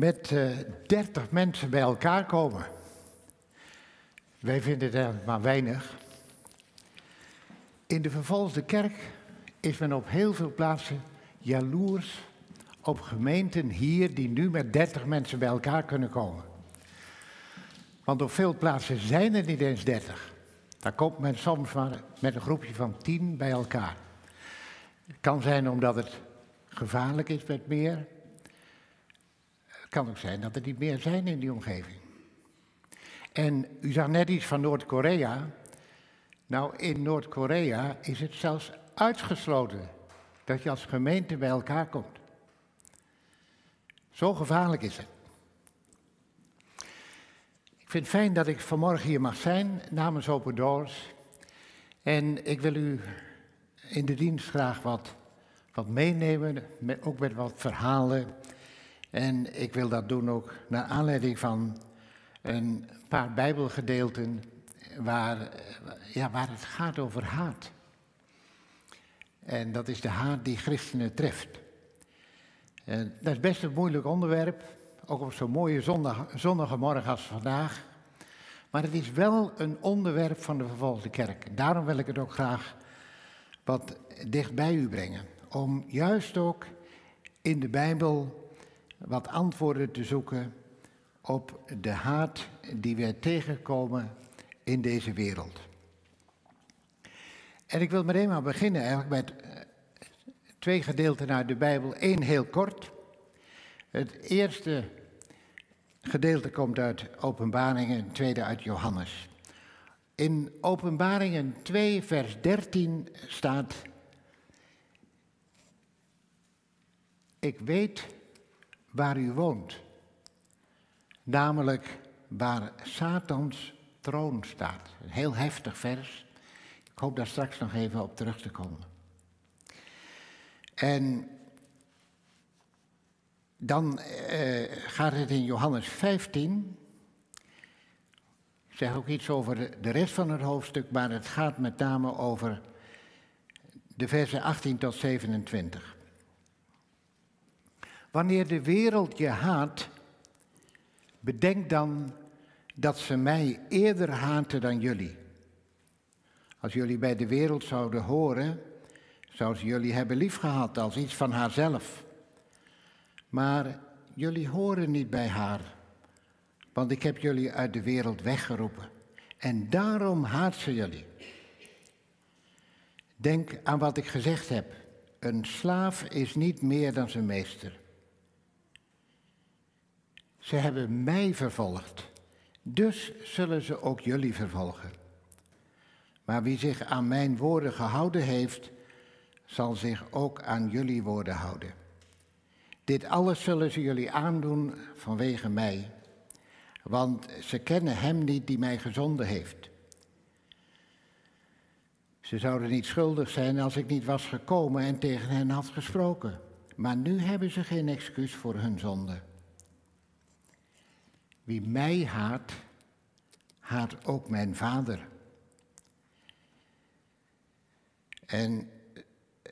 met uh, 30 mensen bij elkaar komen. Wij vinden het maar weinig. In de vervolgde kerk is men op heel veel plaatsen jaloers op gemeenten hier die nu met 30 mensen bij elkaar kunnen komen. Want op veel plaatsen zijn er niet eens 30. Daar komt men soms maar met een groepje van 10 bij elkaar. Het kan zijn omdat het gevaarlijk is met meer. Kan ook zijn dat er niet meer zijn in die omgeving. En u zag net iets van Noord-Korea. Nou, in Noord-Korea is het zelfs uitgesloten dat je als gemeente bij elkaar komt. Zo gevaarlijk is het. Ik vind het fijn dat ik vanmorgen hier mag zijn namens Open Doors. En ik wil u in de dienst graag wat, wat meenemen, ook met wat verhalen. En ik wil dat doen ook naar aanleiding van een paar Bijbelgedeelten waar, ja, waar het gaat over haat. En dat is de haat die christenen treft. En dat is best een moeilijk onderwerp, ook op zo'n mooie zondag, zonnige morgen als vandaag. Maar het is wel een onderwerp van de vervolgde kerk. Daarom wil ik het ook graag wat dicht bij u brengen. Om juist ook in de Bijbel wat antwoorden te zoeken op de haat die wij tegenkomen in deze wereld. En ik wil meteen maar beginnen eigenlijk met eh, twee gedeelten uit de Bijbel. Eén heel kort. Het eerste gedeelte komt uit Openbaringen, het tweede uit Johannes. In Openbaringen 2, vers 13 staat: Ik weet waar u woont, namelijk waar Satans troon staat. Een heel heftig vers. Ik hoop daar straks nog even op terug te komen. En dan eh, gaat het in Johannes 15. Ik zeg ook iets over de rest van het hoofdstuk, maar het gaat met name over de versen 18 tot 27. Wanneer de wereld je haat, bedenk dan dat ze mij eerder haatten dan jullie. Als jullie bij de wereld zouden horen, zou ze jullie hebben liefgehad als iets van haarzelf. Maar jullie horen niet bij haar, want ik heb jullie uit de wereld weggeroepen. En daarom haat ze jullie. Denk aan wat ik gezegd heb. Een slaaf is niet meer dan zijn meester. Ze hebben mij vervolgd, dus zullen ze ook jullie vervolgen. Maar wie zich aan mijn woorden gehouden heeft, zal zich ook aan jullie woorden houden. Dit alles zullen ze jullie aandoen vanwege mij, want ze kennen Hem niet die mij gezonden heeft. Ze zouden niet schuldig zijn als ik niet was gekomen en tegen hen had gesproken. Maar nu hebben ze geen excuus voor hun zonde. Wie mij haat, haat ook mijn vader. En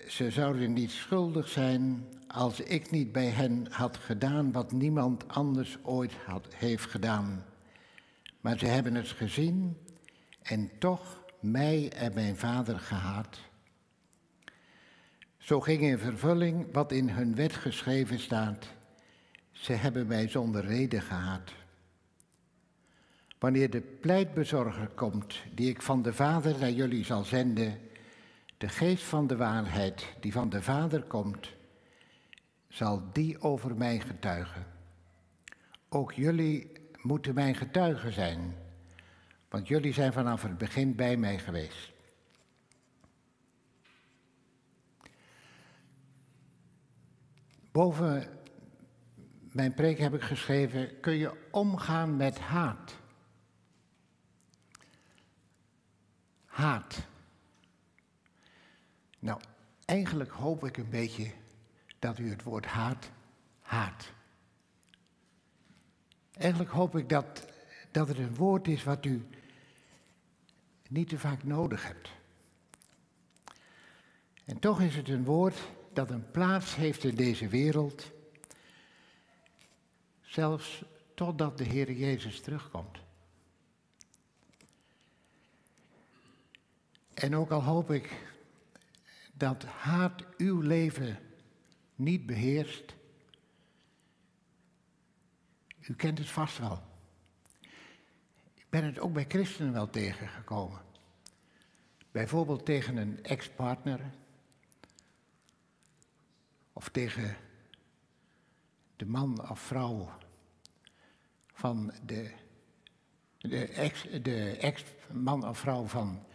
ze zouden niet schuldig zijn als ik niet bij hen had gedaan wat niemand anders ooit had, heeft gedaan. Maar ze hebben het gezien en toch mij en mijn vader gehaat. Zo ging in vervulling wat in hun wet geschreven staat. Ze hebben mij zonder reden gehaat. Wanneer de pleitbezorger komt, die ik van de Vader naar jullie zal zenden, de geest van de waarheid die van de Vader komt, zal die over mij getuigen. Ook jullie moeten mijn getuigen zijn, want jullie zijn vanaf het begin bij mij geweest. Boven mijn preek heb ik geschreven, kun je omgaan met haat? Haat. Nou, eigenlijk hoop ik een beetje dat u het woord haat haat. Eigenlijk hoop ik dat, dat het een woord is wat u niet te vaak nodig hebt. En toch is het een woord dat een plaats heeft in deze wereld. Zelfs totdat de Heer Jezus terugkomt. En ook al hoop ik dat haat uw leven niet beheerst, u kent het vast wel. Ik ben het ook bij christenen wel tegengekomen. Bijvoorbeeld tegen een ex-partner of tegen de man of vrouw van de, de, ex, de ex-man of vrouw van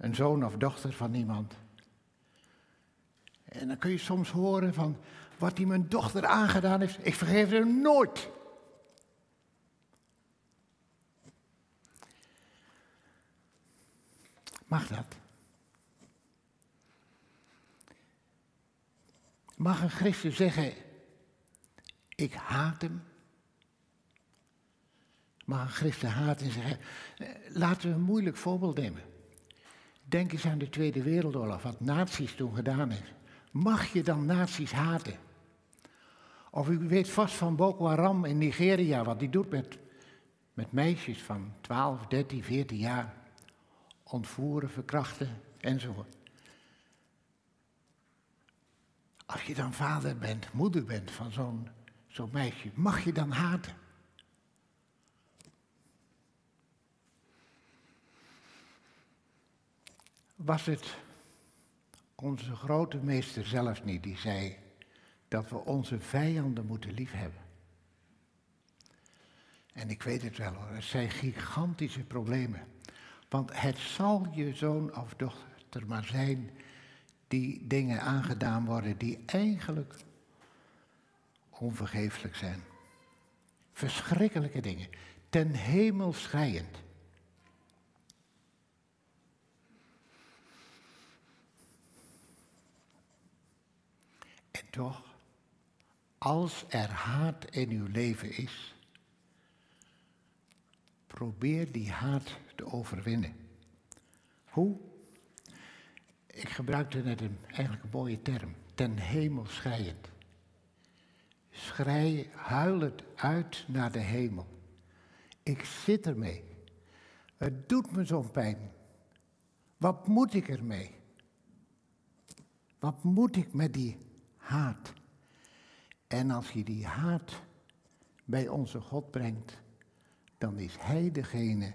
een zoon of dochter van iemand. En dan kun je soms horen van wat hij mijn dochter aangedaan heeft. Ik vergeef hem nooit. Mag dat? Mag een christen zeggen, ik haat hem? Mag een christen haten en zeggen, laten we een moeilijk voorbeeld nemen. Denk eens aan de Tweede Wereldoorlog, wat nazi's toen gedaan hebben. Mag je dan nazi's haten? Of u weet vast van Boko Haram in Nigeria, wat die doet met, met meisjes van 12, 13, 14 jaar. Ontvoeren, verkrachten enzovoort. Als je dan vader bent, moeder bent van zo'n zo'n meisje, mag je dan haten? Was het onze grote meester zelf niet die zei dat we onze vijanden moeten liefhebben? En ik weet het wel hoor, het zijn gigantische problemen. Want het zal je zoon of dochter maar zijn die dingen aangedaan worden die eigenlijk onvergeeflijk zijn. Verschrikkelijke dingen, ten hemel schrijend. Toch, als er haat in uw leven is, probeer die haat te overwinnen. Hoe? Ik gebruikte net een eigenlijk mooie term, ten hemel schrijend. Schrij, huil het uit naar de hemel. Ik zit ermee. Het doet me zo'n pijn. Wat moet ik ermee? Wat moet ik met die haat? En als je die haat bij onze God brengt, dan is Hij degene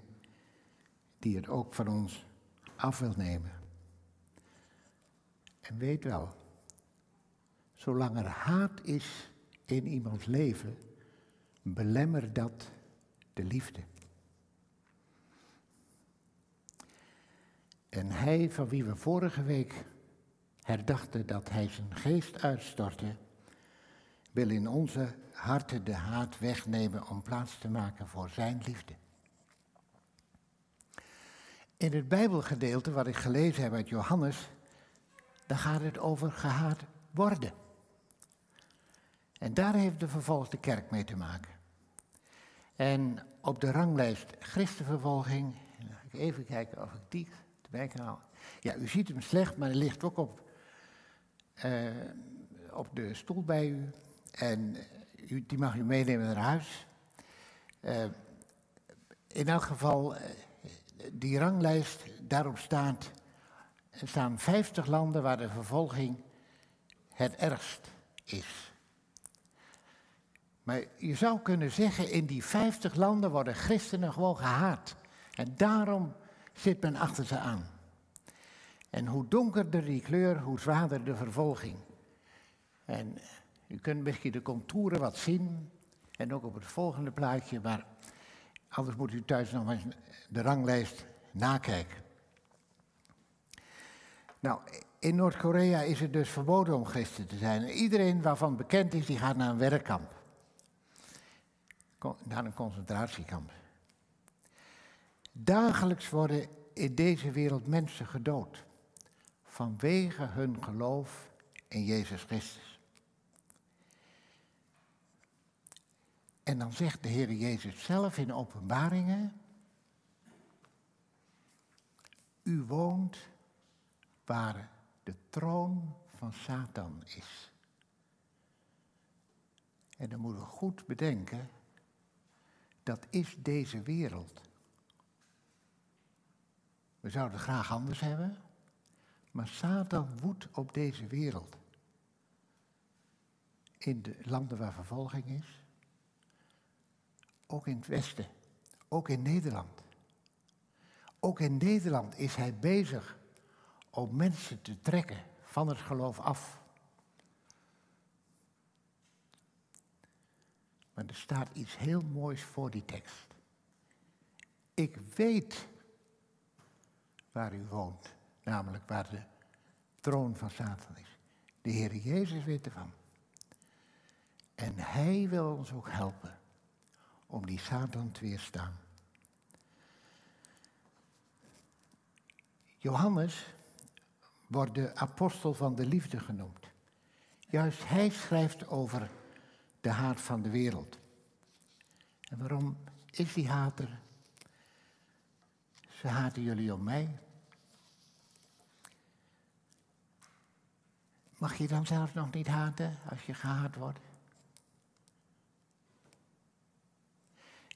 die het ook van ons af wil nemen. En weet wel, zolang er haat is in iemands leven, belemmer dat de liefde. En hij van wie we vorige week herdachten dat hij zijn geest uitstortte, wil in onze harten de haat wegnemen om plaats te maken voor zijn liefde. In het Bijbelgedeelte wat ik gelezen heb uit Johannes, dan gaat het over gehaat worden. En daar heeft de vervolgde kerk mee te maken. En op de ranglijst christenvervolging, ik even kijken of ik die erbij kan halen. Ja, u ziet hem slecht, maar hij ligt ook op, uh, op de stoel bij u. En u, die mag u meenemen naar huis. Uh, in elk geval, uh, die ranglijst, daarop staat, er staan 50 landen waar de vervolging het ergst is. Maar je zou kunnen zeggen, in die 50 landen worden christenen gewoon gehaat. En daarom zit men achter ze aan. En hoe donkerder die kleur, hoe zwaarder de vervolging. En u kunt misschien de contouren wat zien. En ook op het volgende plaatje, maar anders moet u thuis nog eens de ranglijst nakijken. Nou, in Noord-Korea is het dus verboden om christen te zijn. iedereen waarvan bekend is, die gaat naar een werkkamp. Naar een concentratiekamp. Dagelijks worden in deze wereld mensen gedood. Vanwege hun geloof in Jezus Christus. En dan zegt de Heer Jezus zelf in openbaringen. U woont waar de troon van Satan is. En dan moeten we goed bedenken, dat is deze wereld. We zouden graag anders hebben, maar Satan woedt op deze wereld. In de landen waar vervolging is, ook in het Westen, ook in Nederland. Ook in Nederland is hij bezig om mensen te trekken van het geloof af. Maar er staat iets heel moois voor die tekst. Ik weet waar u woont, namelijk waar de troon van Satan is. De Heer Jezus weet ervan. En Hij wil ons ook helpen om die Satan te weerstaan. Johannes wordt de apostel van de liefde genoemd. Juist hij schrijft over de haat van de wereld. En waarom is die haat er? Ze haten jullie om mij. Mag je dan zelf nog niet haten als je gehaat wordt?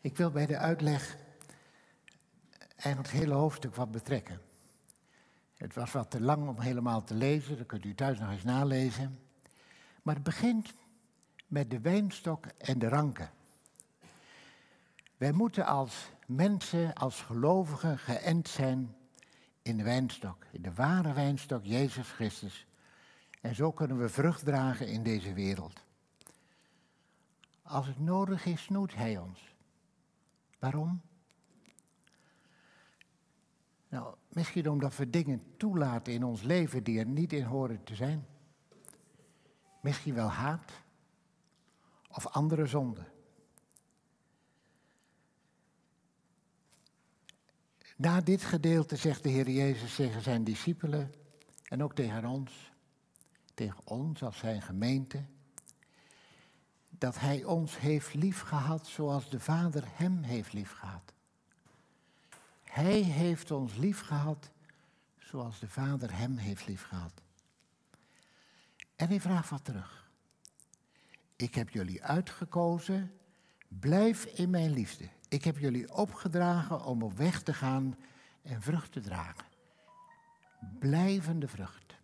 Ik wil bij de uitleg eigenlijk het hele hoofdstuk wat betrekken. Het was wat te lang om helemaal te lezen, dat kunt u thuis nog eens nalezen. Maar het begint met de wijnstok en de ranken. Wij moeten als mensen, als gelovigen geënt zijn in de wijnstok, in de ware wijnstok Jezus Christus. En zo kunnen we vrucht dragen in deze wereld. Als het nodig is, snoedt Hij ons. Waarom? Nou, misschien omdat we dingen toelaten in ons leven die er niet in horen te zijn. Misschien wel haat of andere zonden. Na dit gedeelte zegt de Heer Jezus tegen zijn discipelen en ook tegen ons, tegen ons als zijn gemeente, dat Hij ons heeft liefgehad zoals de Vader Hem heeft liefgehad. Hij heeft ons liefgehad zoals de Vader Hem heeft liefgehad. En hij vraagt wat terug. Ik heb jullie uitgekozen, blijf in mijn liefde. Ik heb jullie opgedragen om op weg te gaan en vrucht te dragen. Blijvende vrucht.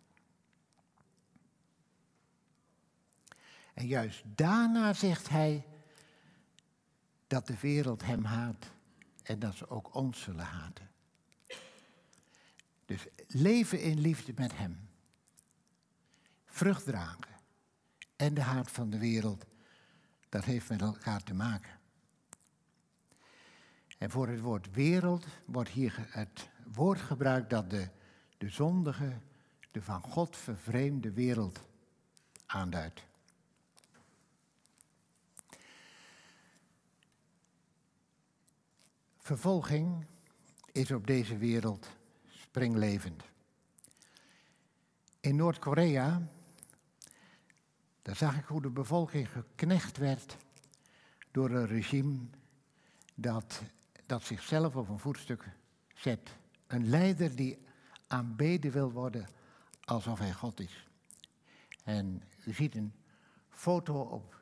En juist daarna zegt hij dat de wereld hem haat en dat ze ook ons zullen haten. Dus leven in liefde met hem. Vrucht dragen. En de haat van de wereld, dat heeft met elkaar te maken. En voor het woord wereld wordt hier het woord gebruikt dat de, de zondige, de van God vervreemde wereld aanduidt. Vervolging is op deze wereld springlevend. In Noord-Korea, daar zag ik hoe de bevolking geknecht werd door een regime dat, dat zichzelf op een voetstuk zet. Een leider die aanbeden wil worden alsof hij God is. En u ziet een foto op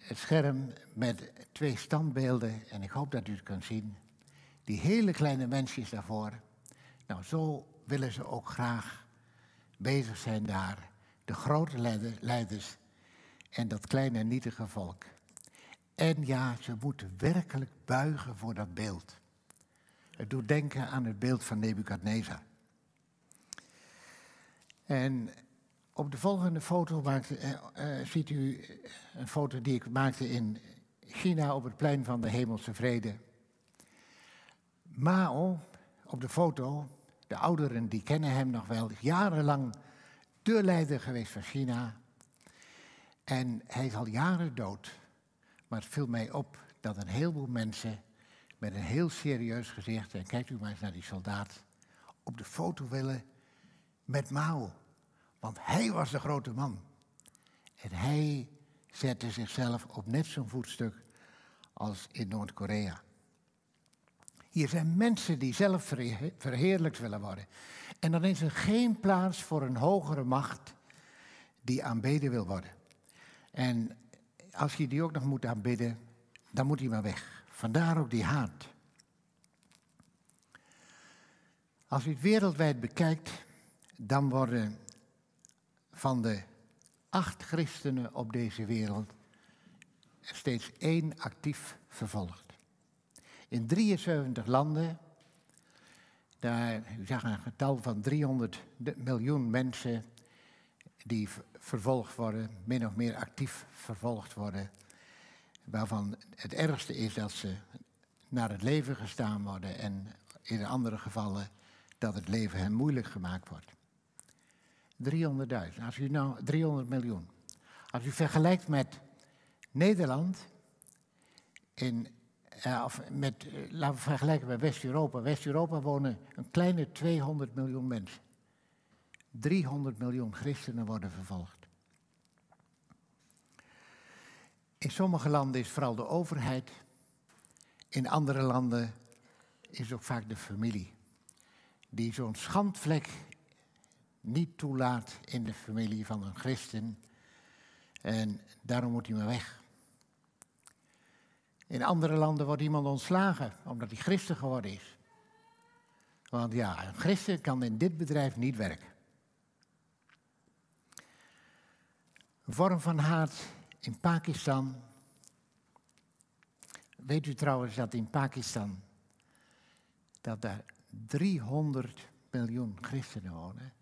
het scherm met twee standbeelden, en ik hoop dat u het kunt zien. Die hele kleine mensjes daarvoor. Nou, zo willen ze ook graag bezig zijn daar. De grote leiders en dat kleine nietige volk. En ja, ze moeten werkelijk buigen voor dat beeld. Het doet denken aan het beeld van Nebukadnezar. En op de volgende foto maakte, uh, ziet u een foto die ik maakte in China op het plein van de Hemelse Vrede. Mao, op de foto, de ouderen die kennen hem nog wel, jarenlang de leider geweest van China. En hij is al jaren dood. Maar het viel mij op dat een heleboel mensen met een heel serieus gezicht, en kijkt u maar eens naar die soldaat, op de foto willen met Mao. Want hij was de grote man. En hij zette zichzelf op net zo'n voetstuk als in Noord-Korea. Hier zijn mensen die zelf verheerlijkt willen worden. En dan is er geen plaats voor een hogere macht die aanbeden wil worden. En als je die ook nog moet aanbidden, dan moet hij maar weg. Vandaar ook die haat. Als u het wereldwijd bekijkt, dan worden van de acht christenen op deze wereld steeds één actief vervolgd. In 73 landen, daar, u zag een getal van 300 miljoen mensen die vervolgd worden, min of meer actief vervolgd worden, waarvan het ergste is dat ze naar het leven gestaan worden en in andere gevallen dat het leven hen moeilijk gemaakt wordt. 300.000, als u nou 300 miljoen. Als u vergelijkt met Nederland, in, uh, of met, uh, laten we vergelijken met West-Europa. West-Europa wonen een kleine 200 miljoen mensen. 300 miljoen christenen worden vervolgd. In sommige landen is vooral de overheid. In andere landen is ook vaak de familie. Die zo'n schandvlek niet toelaat in de familie van een christen. En daarom moet hij maar weg. In andere landen wordt iemand ontslagen omdat hij christen geworden is. Want ja, een christen kan in dit bedrijf niet werken. Een vorm van haat in Pakistan. Weet u trouwens dat in Pakistan dat daar 300 miljoen christenen wonen?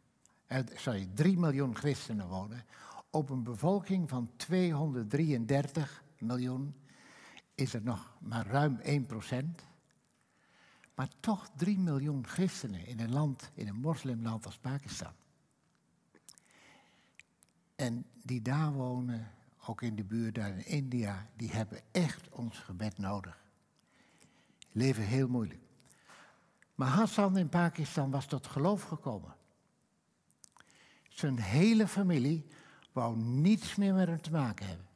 Sorry, 3 miljoen christenen wonen. Op een bevolking van 233 miljoen is er nog maar ruim 1 procent. Maar toch 3 miljoen christenen in een land, in een moslimland als Pakistan. En die daar wonen, ook in de buurt daar in India, die hebben echt ons gebed nodig. Leven heel moeilijk. Maar Hassan in Pakistan was tot geloof gekomen. Zijn hele familie wou niets meer met hem te maken hebben.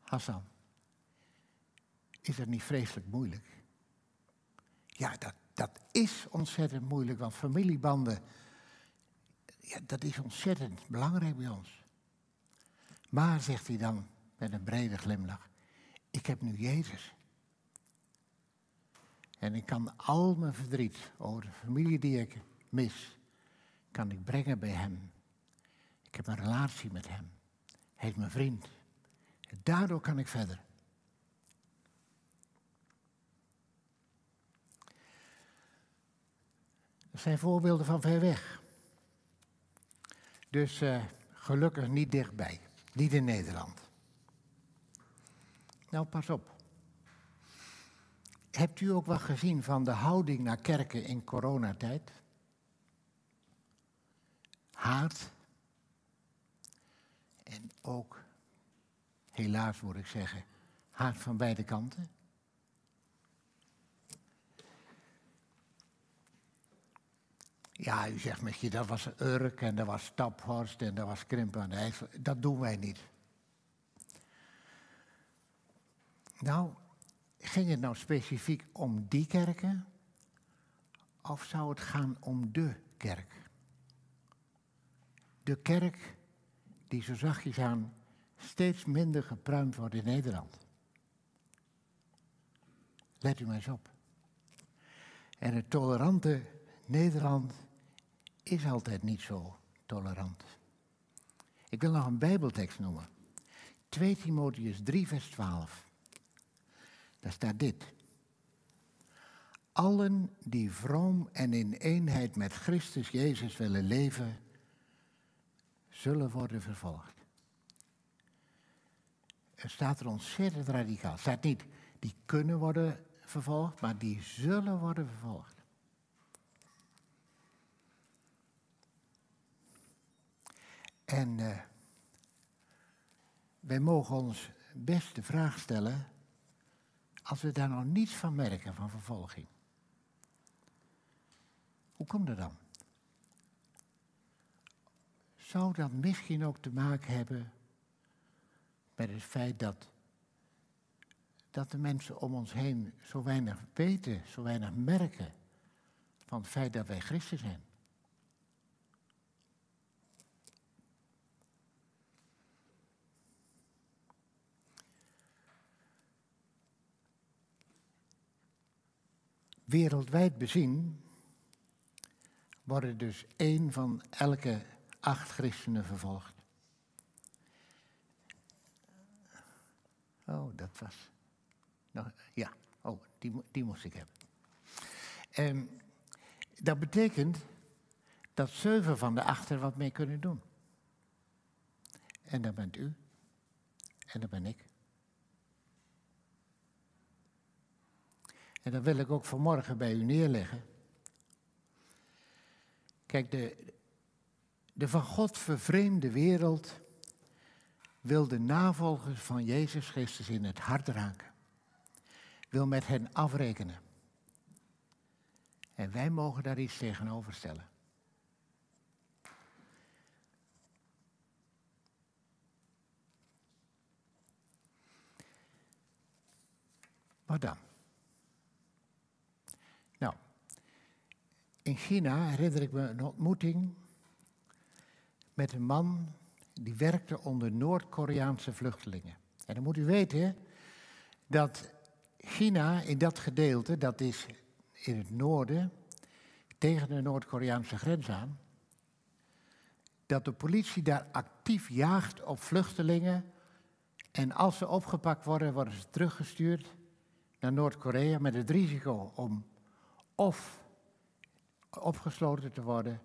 Hassan, is dat niet vreselijk moeilijk? Ja, dat, dat is ontzettend moeilijk, want familiebanden, ja, dat is ontzettend belangrijk bij ons. Maar, zegt hij dan met een brede glimlach, ik heb nu Jezus. En ik kan al mijn verdriet over de familie die ik mis, kan ik brengen bij Hem. Ik heb een relatie met Hem. Hij is mijn vriend. En daardoor kan ik verder. Dat zijn voorbeelden van ver weg. Dus uh, gelukkig niet dichtbij. Niet in Nederland. Nou, pas op. Hebt u ook wat gezien van de houding naar kerken in coronatijd? Haat. En ook helaas moet ik zeggen, haat van beide kanten. Ja, u zegt misschien dat was Urk en dat was Staphorst en dat was Krimp aan. Dat doen wij niet. Nou, ging het nou specifiek om die kerken? Of zou het gaan om de kerk? De kerk die zo zachtjes aan steeds minder gepruimd wordt in Nederland. Let u maar eens op. En het tolerante Nederland is altijd niet zo tolerant. Ik wil nog een Bijbeltekst noemen. 2 Timotheus 3, vers 12. Daar staat dit. Allen die vroom en in eenheid met Christus Jezus willen leven, zullen worden vervolgd staat er ontzettend radicaal. Het staat niet, die kunnen worden vervolgd, maar die zullen worden vervolgd. En uh, wij mogen ons best de vraag stellen, als we daar nog niets van merken, van vervolging. Hoe komt dat dan? zou dat misschien ook te maken hebben met het feit dat, dat de mensen om ons heen zo weinig weten, zo weinig merken van het feit dat wij christen zijn. Wereldwijd bezien worden dus één van elke acht christenen vervolgd. Oh, dat was. Ja, oh, die, die moest ik hebben. En dat betekent dat zeven van de acht er wat mee kunnen doen. En dat bent u. En dat ben ik. En dat wil ik ook vanmorgen bij u neerleggen. Kijk, de, de van God vervreemde wereld wil de navolgers van Jezus Christus in het hart raken. Wil met hen afrekenen. En wij mogen daar iets tegenover stellen. Wat dan? Nou, in China herinner ik me een ontmoeting met een man die werkte onder Noord-Koreaanse vluchtelingen. En dan moet u weten dat China in dat gedeelte, dat is in het noorden, tegen de Noord-Koreaanse grens aan, dat de politie daar actief jaagt op vluchtelingen. En als ze opgepakt worden, worden ze teruggestuurd naar Noord-Korea met het risico om of opgesloten te worden,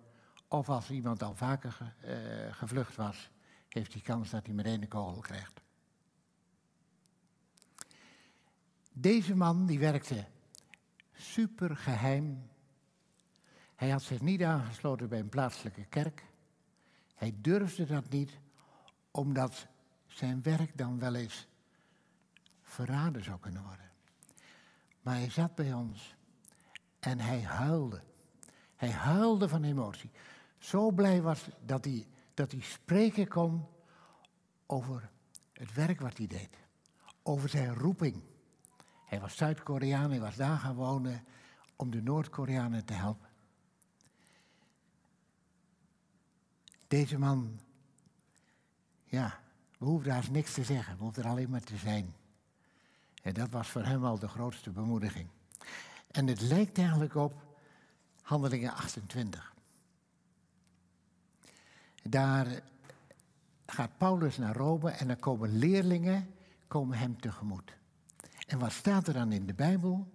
of als iemand al vaker uh, gevlucht was, heeft hij kans dat hij meteen een kogel krijgt. Deze man die werkte super geheim. Hij had zich niet aangesloten bij een plaatselijke kerk. Hij durfde dat niet, omdat zijn werk dan wel eens verraden zou kunnen worden. Maar hij zat bij ons en hij huilde. Hij huilde van emotie. Zo blij was dat hij, dat hij spreken kon over het werk wat hij deed. Over zijn roeping. Hij was Zuid-Koreaan, hij was daar gaan wonen om de Noord-Koreanen te helpen. Deze man, ja, we hoefden daar niks te zeggen, we er alleen maar te zijn. En dat was voor hem al de grootste bemoediging. En het lijkt eigenlijk op Handelingen 28. Daar gaat Paulus naar Rome en dan komen leerlingen komen hem tegemoet. En wat staat er dan in de Bijbel?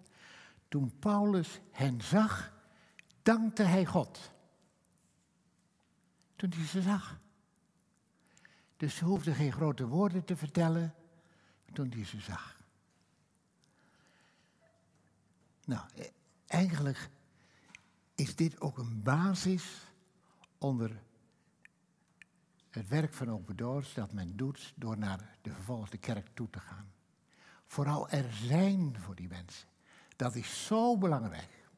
Toen Paulus hen zag, dankte hij God. Toen hij ze zag. Dus ze hoefde geen grote woorden te vertellen toen hij ze zag. Nou, eh, eigenlijk is dit ook een basis onder het werk van Open Doors dat men doet door naar de vervolgde kerk toe te gaan. Vooral er zijn voor die mensen. Dat is zo belangrijk.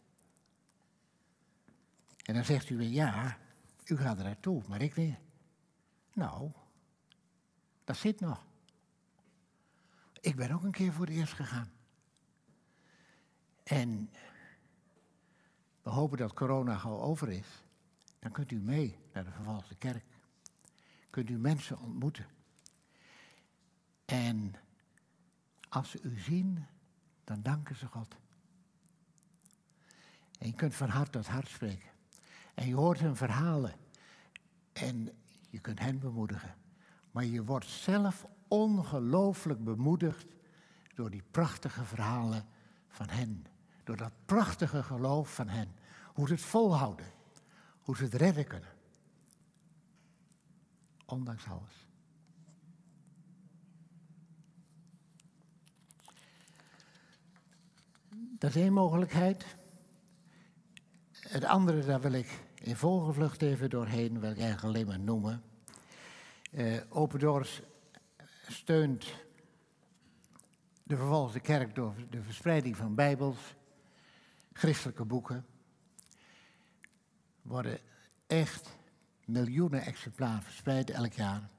En dan zegt u weer, ja, u gaat er naartoe, maar ik niet. Nou, dat zit nog. Ik ben ook een keer voor het eerst gegaan. En we hopen dat corona gauw over is. Dan kunt u mee naar de vervalste kerk. Kunt u mensen ontmoeten. En als ze u zien, dan danken ze God. En je kunt van hart tot hart spreken. En je hoort hun verhalen. En je kunt hen bemoedigen. Maar je wordt zelf ongelooflijk bemoedigd door die prachtige verhalen van hen. Door dat prachtige geloof van hen. Hoe ze het volhouden. Hoe ze het redden kunnen. Ondanks alles. Dat is één mogelijkheid. Het andere, daar wil ik in vogelvlucht even doorheen, wil ik eigenlijk alleen maar noemen. Uh, Open Doors steunt de vervolgde kerk door de verspreiding van bijbels, christelijke boeken. Worden echt miljoenen exemplaren verspreid elk jaar.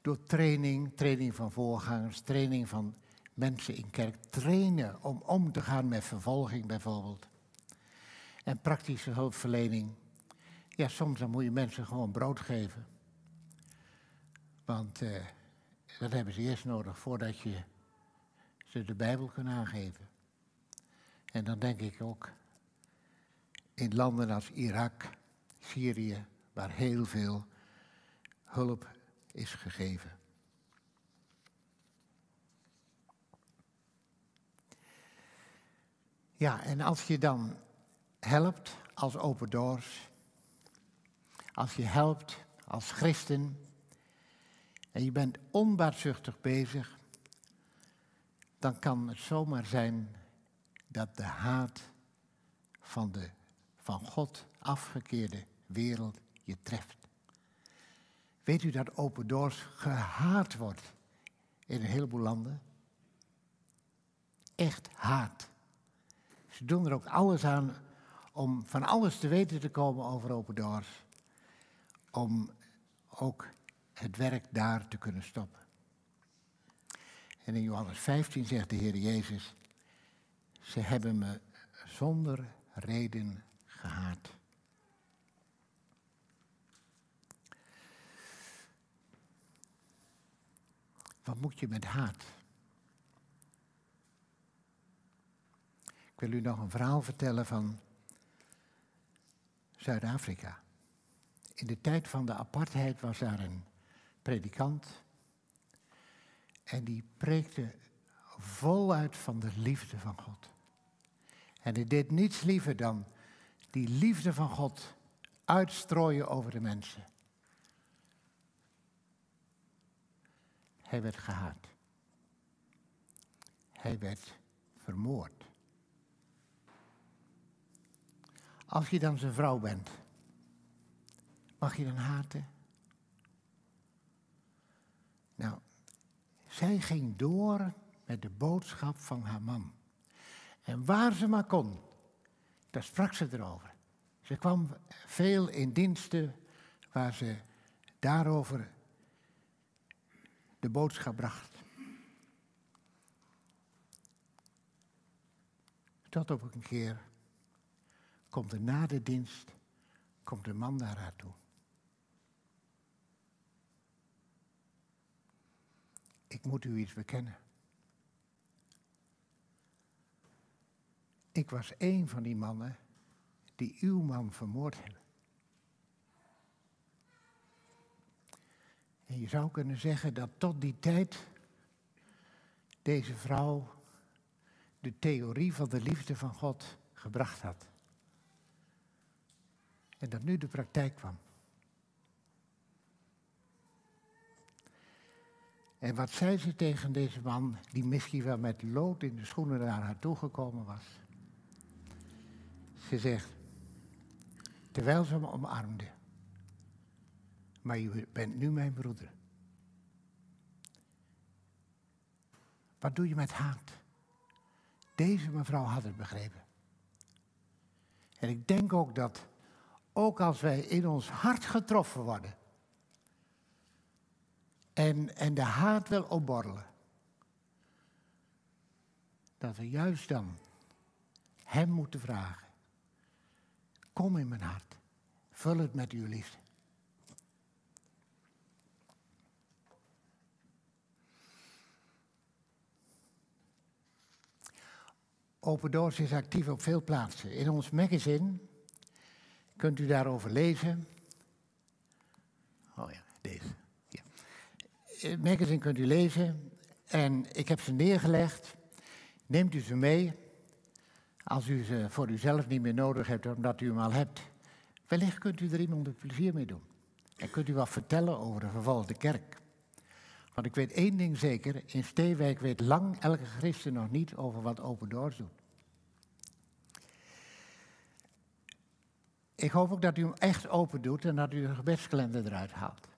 Door training, training van voorgangers, training van mensen in kerk trainen om om te gaan met vervolging bijvoorbeeld. En praktische hulpverlening. Ja, soms dan moet je mensen gewoon brood geven. Want uh, dat hebben ze eerst nodig voordat je ze de Bijbel kunt aangeven. En dan denk ik ook in landen als Irak, Syrië, waar heel veel hulp is gegeven. Ja, en als je dan helpt als Open Doors, als je helpt als christen en je bent onbaatzuchtig bezig, dan kan het zomaar zijn dat de haat van de van God afgekeerde wereld je treft. Weet u dat Open Doors gehaat wordt in een heleboel landen? Echt haat. Ze doen er ook alles aan om van alles te weten te komen over Open Doors. Om ook het werk daar te kunnen stoppen. En in Johannes 15 zegt de Heer Jezus, ze hebben me zonder reden gehaat. Wat moet je met haat? Ik wil u nog een verhaal vertellen van Zuid-Afrika. In de tijd van de apartheid was daar een predikant en die preekte voluit van de liefde van God. En hij deed niets liever dan die liefde van God uitstrooien over de mensen. Hij werd gehaat. Hij werd vermoord. Als je dan zijn vrouw bent, mag je dan haten? Nou, zij ging door met de boodschap van haar man. En waar ze maar kon, daar sprak ze erover. Ze kwam veel in diensten waar ze daarover de boodschap bracht. Tot op een keer komt er na de dienst, komt de man naar haar toe. Ik moet u iets bekennen. Ik was een van die mannen die uw man vermoord hebben. En je zou kunnen zeggen dat tot die tijd deze vrouw de theorie van de liefde van God gebracht had. En dat nu de praktijk kwam. En wat zei ze tegen deze man, die misschien wel met lood in de schoenen naar haar toegekomen was? Ze zegt, terwijl ze me omarmde, maar je bent nu mijn broeder. Wat doe je met haat? Deze mevrouw had het begrepen. En ik denk ook dat, ook als wij in ons hart getroffen worden, en, en de haat wil opborrelen, dat we juist dan Hem moeten vragen. Kom in mijn hart, vul het met uw liefde. Open Doors is actief op veel plaatsen. In ons magazine kunt u daarover lezen. Oh ja, deze. Ja. Het magazine kunt u lezen en ik heb ze neergelegd. Neemt u ze mee. Als u ze voor uzelf niet meer nodig hebt, omdat u hem al hebt. Wellicht kunt u er iemand een plezier mee doen. En kunt u wat vertellen over de vervolgde kerk. Want ik weet één ding zeker, in Steewijk weet lang elke christen nog niet over wat Open Doors doet. Ik hoop ook dat u hem echt open doet en dat u de gebedskalender eruit haalt.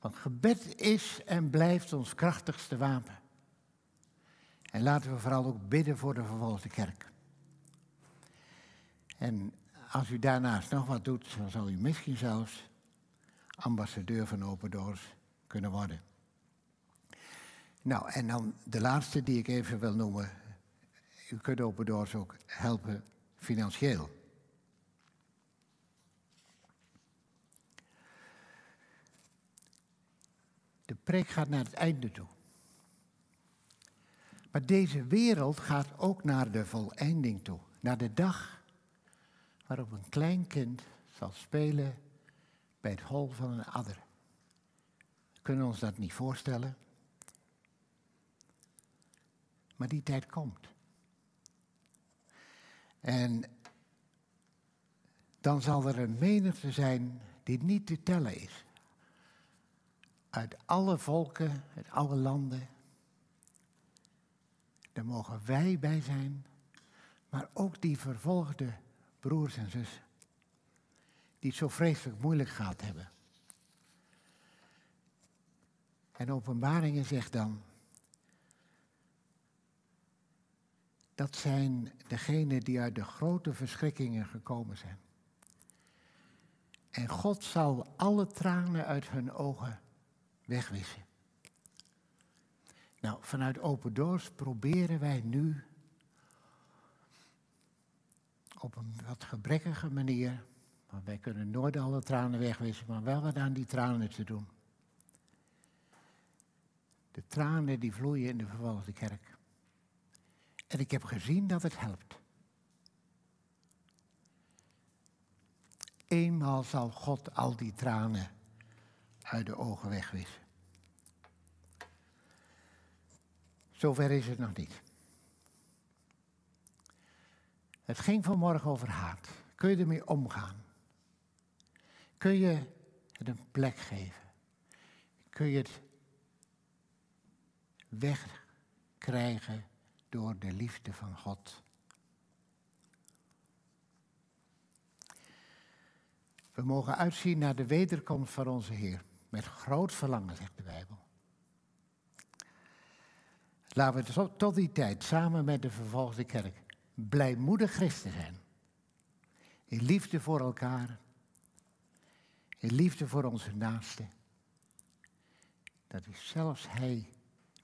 Want gebed is en blijft ons krachtigste wapen. En laten we vooral ook bidden voor de vervolgde kerk. En als u daarnaast nog wat doet, dan zal u misschien zelfs ambassadeur van Open Doors kunnen worden. Nou, en dan de laatste die ik even wil noemen. U kunt Open Doors ook helpen financieel. De preek gaat naar het einde toe. Maar deze wereld gaat ook naar de voleinding toe. Naar de dag waarop een klein kind zal spelen bij het hol van een adder. Kunnen ons dat niet voorstellen. Maar die tijd komt. En dan zal er een menigte zijn die niet te tellen is. Uit alle volken, uit alle landen. Daar mogen wij bij zijn, maar ook die vervolgde broers en zussen. Die het zo vreselijk moeilijk gehad hebben. En openbaringen zegt dan, dat zijn degenen die uit de grote verschrikkingen gekomen zijn. En God zal alle tranen uit hun ogen wegwissen. Nou, vanuit Open Doors proberen wij nu op een wat gebrekkige manier, want wij kunnen nooit alle tranen wegwissen, maar wel wat aan die tranen te doen. De tranen die vloeien in de vervolgde kerk. En ik heb gezien dat het helpt. Eenmaal zal God al die tranen uit de ogen wegwissen. Zover is het nog niet. Het ging vanmorgen over haat. Kun je ermee omgaan? Kun je het een plek geven? Kun je het wegkrijgen door de liefde van God? We mogen uitzien naar de wederkomst van onze Heer. Met groot verlangen, zegt de Bijbel. Laten we tot die tijd samen met de vervolgde kerk blijmoedig christen zijn. In liefde voor elkaar. In liefde voor onze naasten. Dat is zelfs hij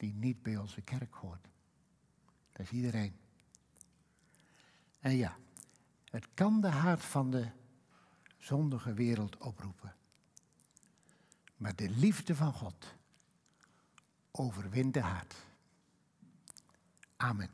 die niet bij onze kerk hoort. Dat is iedereen. En ja, het kan de haat van de zondige wereld oproepen. Maar de liefde van God overwint de haat. Amen.